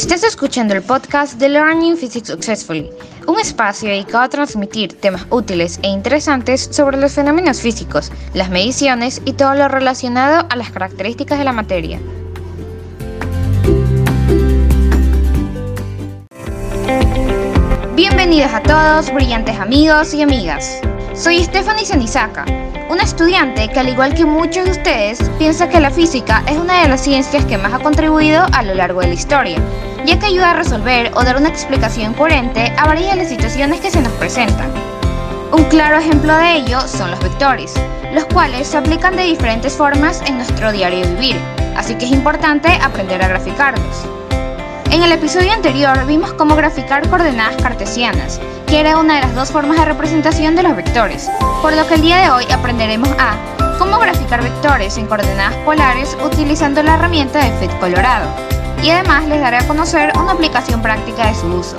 Estás escuchando el podcast de Learning Physics Successfully, un espacio dedicado a transmitir temas útiles e interesantes sobre los fenómenos físicos, las mediciones y todo lo relacionado a las características de la materia. Bienvenidos a todos, brillantes amigos y amigas. Soy Stephanie Senizaka, una estudiante que al igual que muchos de ustedes piensa que la física es una de las ciencias que más ha contribuido a lo largo de la historia, ya que ayuda a resolver o dar una explicación coherente a varias de las situaciones que se nos presentan. Un claro ejemplo de ello son los vectores, los cuales se aplican de diferentes formas en nuestro diario vivir, así que es importante aprender a graficarlos. En el episodio anterior vimos cómo graficar coordenadas cartesianas, que era una de las dos formas de representación de los vectores, por lo que el día de hoy aprenderemos a cómo graficar vectores en coordenadas polares utilizando la herramienta de FET Colorado, y además les daré a conocer una aplicación práctica de su uso.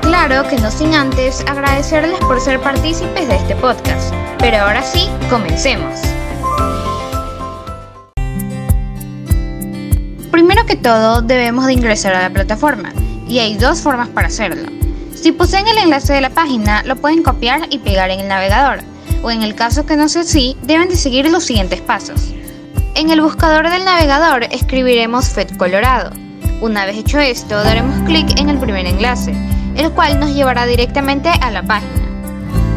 Claro que no sin antes agradecerles por ser partícipes de este podcast, pero ahora sí, comencemos. Primero que todo, debemos de ingresar a la plataforma, y hay dos formas para hacerlo. Si poseen el enlace de la página, lo pueden copiar y pegar en el navegador, o en el caso que no sea así, deben de seguir los siguientes pasos. En el buscador del navegador escribiremos FED Colorado. Una vez hecho esto, daremos clic en el primer enlace, el cual nos llevará directamente a la página.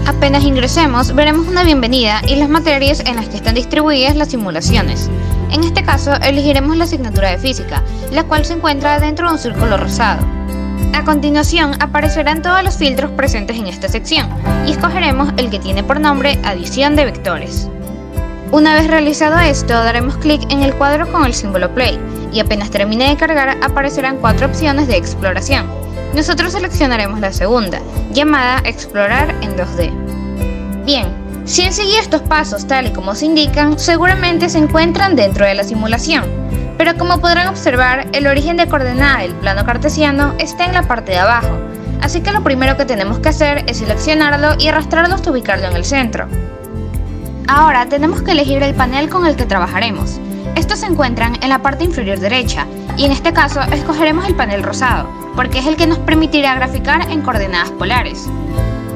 Apenas ingresemos, veremos una bienvenida y las materias en las que están distribuidas las simulaciones. En este caso, elegiremos la asignatura de física, la cual se encuentra dentro de un círculo rosado. A continuación, aparecerán todos los filtros presentes en esta sección y escogeremos el que tiene por nombre adición de vectores. Una vez realizado esto, daremos clic en el cuadro con el símbolo play y apenas termine de cargar aparecerán cuatro opciones de exploración. Nosotros seleccionaremos la segunda, llamada Explorar en 2D. Bien, si han seguido estos pasos tal y como se indican, seguramente se encuentran dentro de la simulación. Pero como podrán observar, el origen de coordenada del plano cartesiano está en la parte de abajo, así que lo primero que tenemos que hacer es seleccionarlo y arrastrarlo hasta ubicarlo en el centro. Ahora tenemos que elegir el panel con el que trabajaremos. Estos se encuentran en la parte inferior derecha, y en este caso escogeremos el panel rosado, porque es el que nos permitirá graficar en coordenadas polares.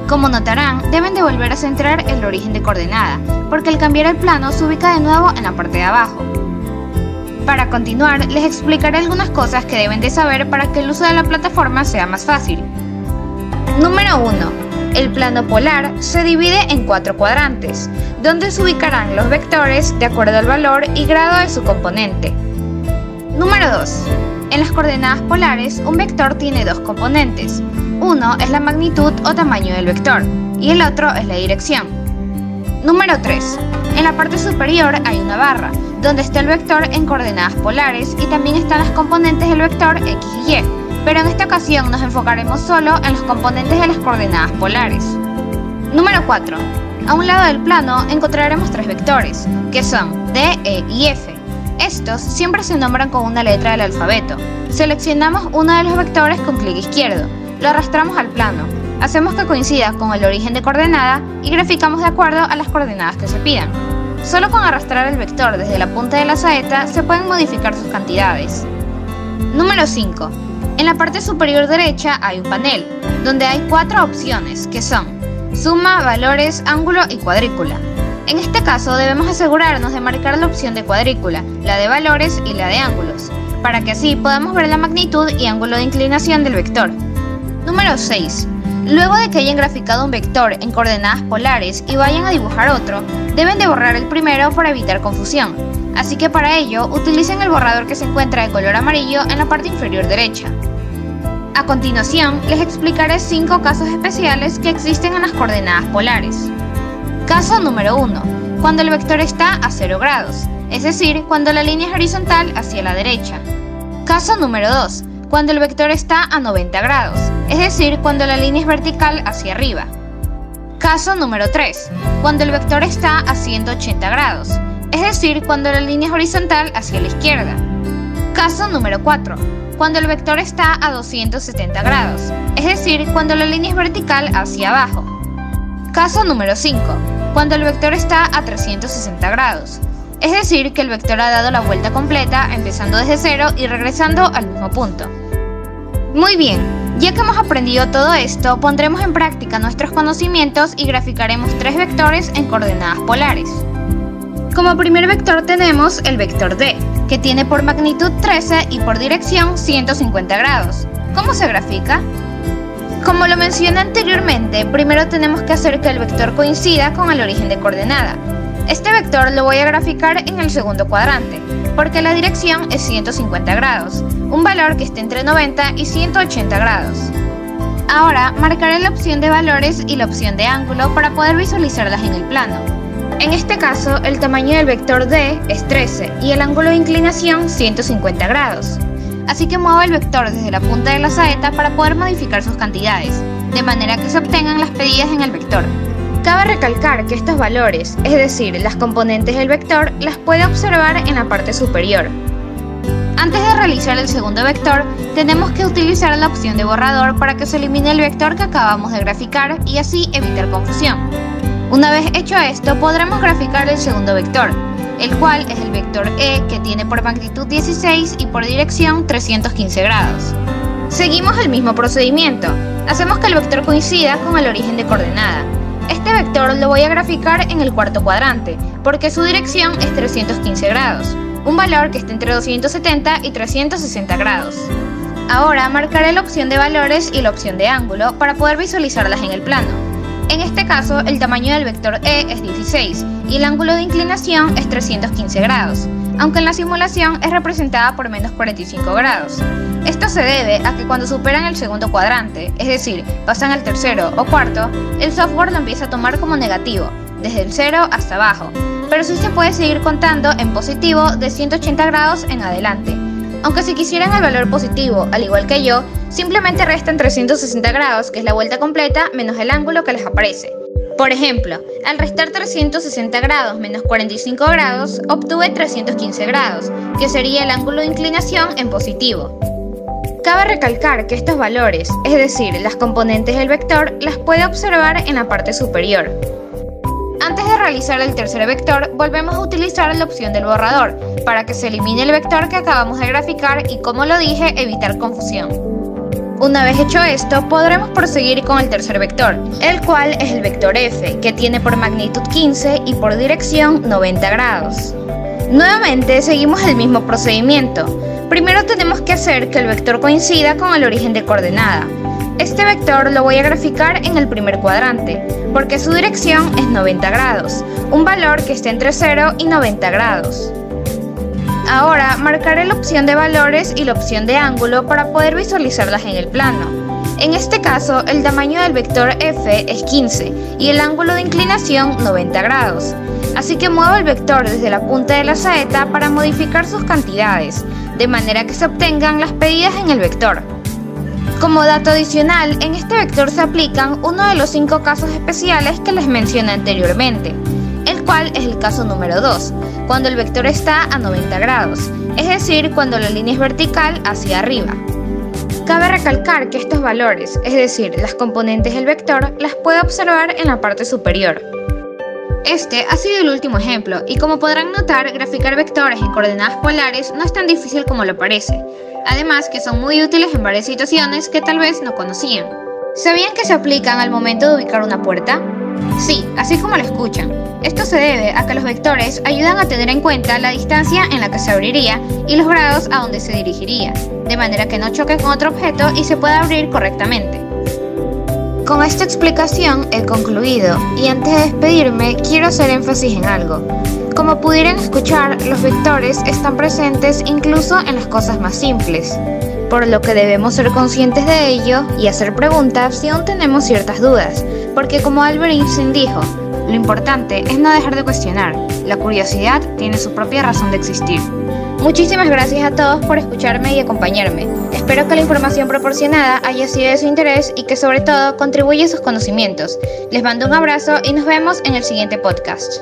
Como notarán, deben de volver a centrar el origen de coordenada, porque al cambiar el plano se ubica de nuevo en la parte de abajo. Para continuar, les explicaré algunas cosas que deben de saber para que el uso de la plataforma sea más fácil. Número 1. El plano polar se divide en cuatro cuadrantes, donde se ubicarán los vectores de acuerdo al valor y grado de su componente. Número 2. En las coordenadas polares, un vector tiene dos componentes, uno es la magnitud o tamaño del vector y el otro es la dirección. Número 3. En la parte superior hay una barra, donde está el vector en coordenadas polares y también están las componentes del vector x y y, pero en esta ocasión nos enfocaremos solo en los componentes de las coordenadas polares. Número 4. A un lado del plano encontraremos tres vectores, que son D, E y F. Estos siempre se nombran con una letra del alfabeto. Seleccionamos uno de los vectores con clic izquierdo, lo arrastramos al plano, hacemos que coincida con el origen de coordenada y graficamos de acuerdo a las coordenadas que se pidan. Solo con arrastrar el vector desde la punta de la saeta se pueden modificar sus cantidades. Número 5. En la parte superior derecha hay un panel, donde hay cuatro opciones, que son suma, valores, ángulo y cuadrícula. En este caso debemos asegurarnos de marcar la opción de cuadrícula, la de valores y la de ángulos, para que así podamos ver la magnitud y ángulo de inclinación del vector. Número 6. Luego de que hayan graficado un vector en coordenadas polares y vayan a dibujar otro, deben de borrar el primero para evitar confusión. Así que para ello, utilicen el borrador que se encuentra de color amarillo en la parte inferior derecha. A continuación, les explicaré 5 casos especiales que existen en las coordenadas polares. Caso número 1. Cuando el vector está a 0 grados, es decir, cuando la línea es horizontal hacia la derecha. Caso número 2 cuando el vector está a 90 grados, es decir, cuando la línea es vertical hacia arriba. Caso número 3, cuando el vector está a 180 grados, es decir, cuando la línea es horizontal hacia la izquierda. Caso número 4, cuando el vector está a 270 grados, es decir, cuando la línea es vertical hacia abajo. Caso número 5, cuando el vector está a 360 grados, es decir, que el vector ha dado la vuelta completa empezando desde cero y regresando al mismo punto. Muy bien, ya que hemos aprendido todo esto, pondremos en práctica nuestros conocimientos y graficaremos tres vectores en coordenadas polares. Como primer vector tenemos el vector D, que tiene por magnitud 13 y por dirección 150 grados. ¿Cómo se grafica? Como lo mencioné anteriormente, primero tenemos que hacer que el vector coincida con el origen de coordenada. Este vector lo voy a graficar en el segundo cuadrante, porque la dirección es 150 grados, un valor que esté entre 90 y 180 grados. Ahora marcaré la opción de valores y la opción de ángulo para poder visualizarlas en el plano. En este caso, el tamaño del vector D es 13 y el ángulo de inclinación 150 grados. Así que muevo el vector desde la punta de la saeta para poder modificar sus cantidades, de manera que se obtengan las pedidas en el vector. Cabe recalcar que estos valores, es decir, las componentes del vector, las puede observar en la parte superior. Antes de realizar el segundo vector, tenemos que utilizar la opción de borrador para que se elimine el vector que acabamos de graficar y así evitar confusión. Una vez hecho esto, podremos graficar el segundo vector, el cual es el vector E que tiene por magnitud 16 y por dirección 315 grados. Seguimos el mismo procedimiento, hacemos que el vector coincida con el origen de coordenada, este vector lo voy a graficar en el cuarto cuadrante, porque su dirección es 315 grados, un valor que está entre 270 y 360 grados. Ahora marcaré la opción de valores y la opción de ángulo para poder visualizarlas en el plano. En este caso, el tamaño del vector E es 16 y el ángulo de inclinación es 315 grados, aunque en la simulación es representada por menos 45 grados. Esto se debe a que cuando superan el segundo cuadrante, es decir, pasan al tercero o cuarto, el software lo empieza a tomar como negativo, desde el 0 hasta abajo, pero sí se puede seguir contando en positivo de 180 grados en adelante. Aunque si quisieran el valor positivo, al igual que yo, simplemente restan 360 grados, que es la vuelta completa, menos el ángulo que les aparece. Por ejemplo, al restar 360 grados menos 45 grados, obtuve 315 grados, que sería el ángulo de inclinación en positivo. Cabe recalcar que estos valores, es decir, las componentes del vector, las puede observar en la parte superior. Antes de realizar el tercer vector, volvemos a utilizar la opción del borrador, para que se elimine el vector que acabamos de graficar y como lo dije, evitar confusión. Una vez hecho esto, podremos proseguir con el tercer vector, el cual es el vector f, que tiene por magnitud 15 y por dirección 90 grados. Nuevamente seguimos el mismo procedimiento, Primero tenemos que hacer que el vector coincida con el origen de coordenada. Este vector lo voy a graficar en el primer cuadrante, porque su dirección es 90 grados, un valor que esté entre 0 y 90 grados. Ahora marcaré la opción de valores y la opción de ángulo para poder visualizarlas en el plano. En este caso, el tamaño del vector f es 15 y el ángulo de inclinación 90 grados. Así que muevo el vector desde la punta de la saeta para modificar sus cantidades, de manera que se obtengan las pedidas en el vector. Como dato adicional, en este vector se aplican uno de los cinco casos especiales que les mencioné anteriormente, el cual es el caso número 2, cuando el vector está a 90 grados, es decir, cuando la línea es vertical hacia arriba. Cabe recalcar que estos valores, es decir, las componentes del vector, las puede observar en la parte superior. Este ha sido el último ejemplo, y como podrán notar, graficar vectores en coordenadas polares no es tan difícil como lo parece, además que son muy útiles en varias situaciones que tal vez no conocían. ¿Sabían que se aplican al momento de ubicar una puerta? Sí, así como lo escuchan. Esto se debe a que los vectores ayudan a tener en cuenta la distancia en la que se abriría y los grados a donde se dirigiría, de manera que no choque con otro objeto y se pueda abrir correctamente. Con esta explicación he concluido y antes de despedirme quiero hacer énfasis en algo. Como pudieran escuchar, los vectores están presentes incluso en las cosas más simples, por lo que debemos ser conscientes de ello y hacer preguntas si aún tenemos ciertas dudas, porque como Albert Einstein dijo, lo importante es no dejar de cuestionar, la curiosidad tiene su propia razón de existir. Muchísimas gracias a todos por escucharme y acompañarme. Espero que la información proporcionada haya sido de su interés y que sobre todo contribuya a sus conocimientos. Les mando un abrazo y nos vemos en el siguiente podcast.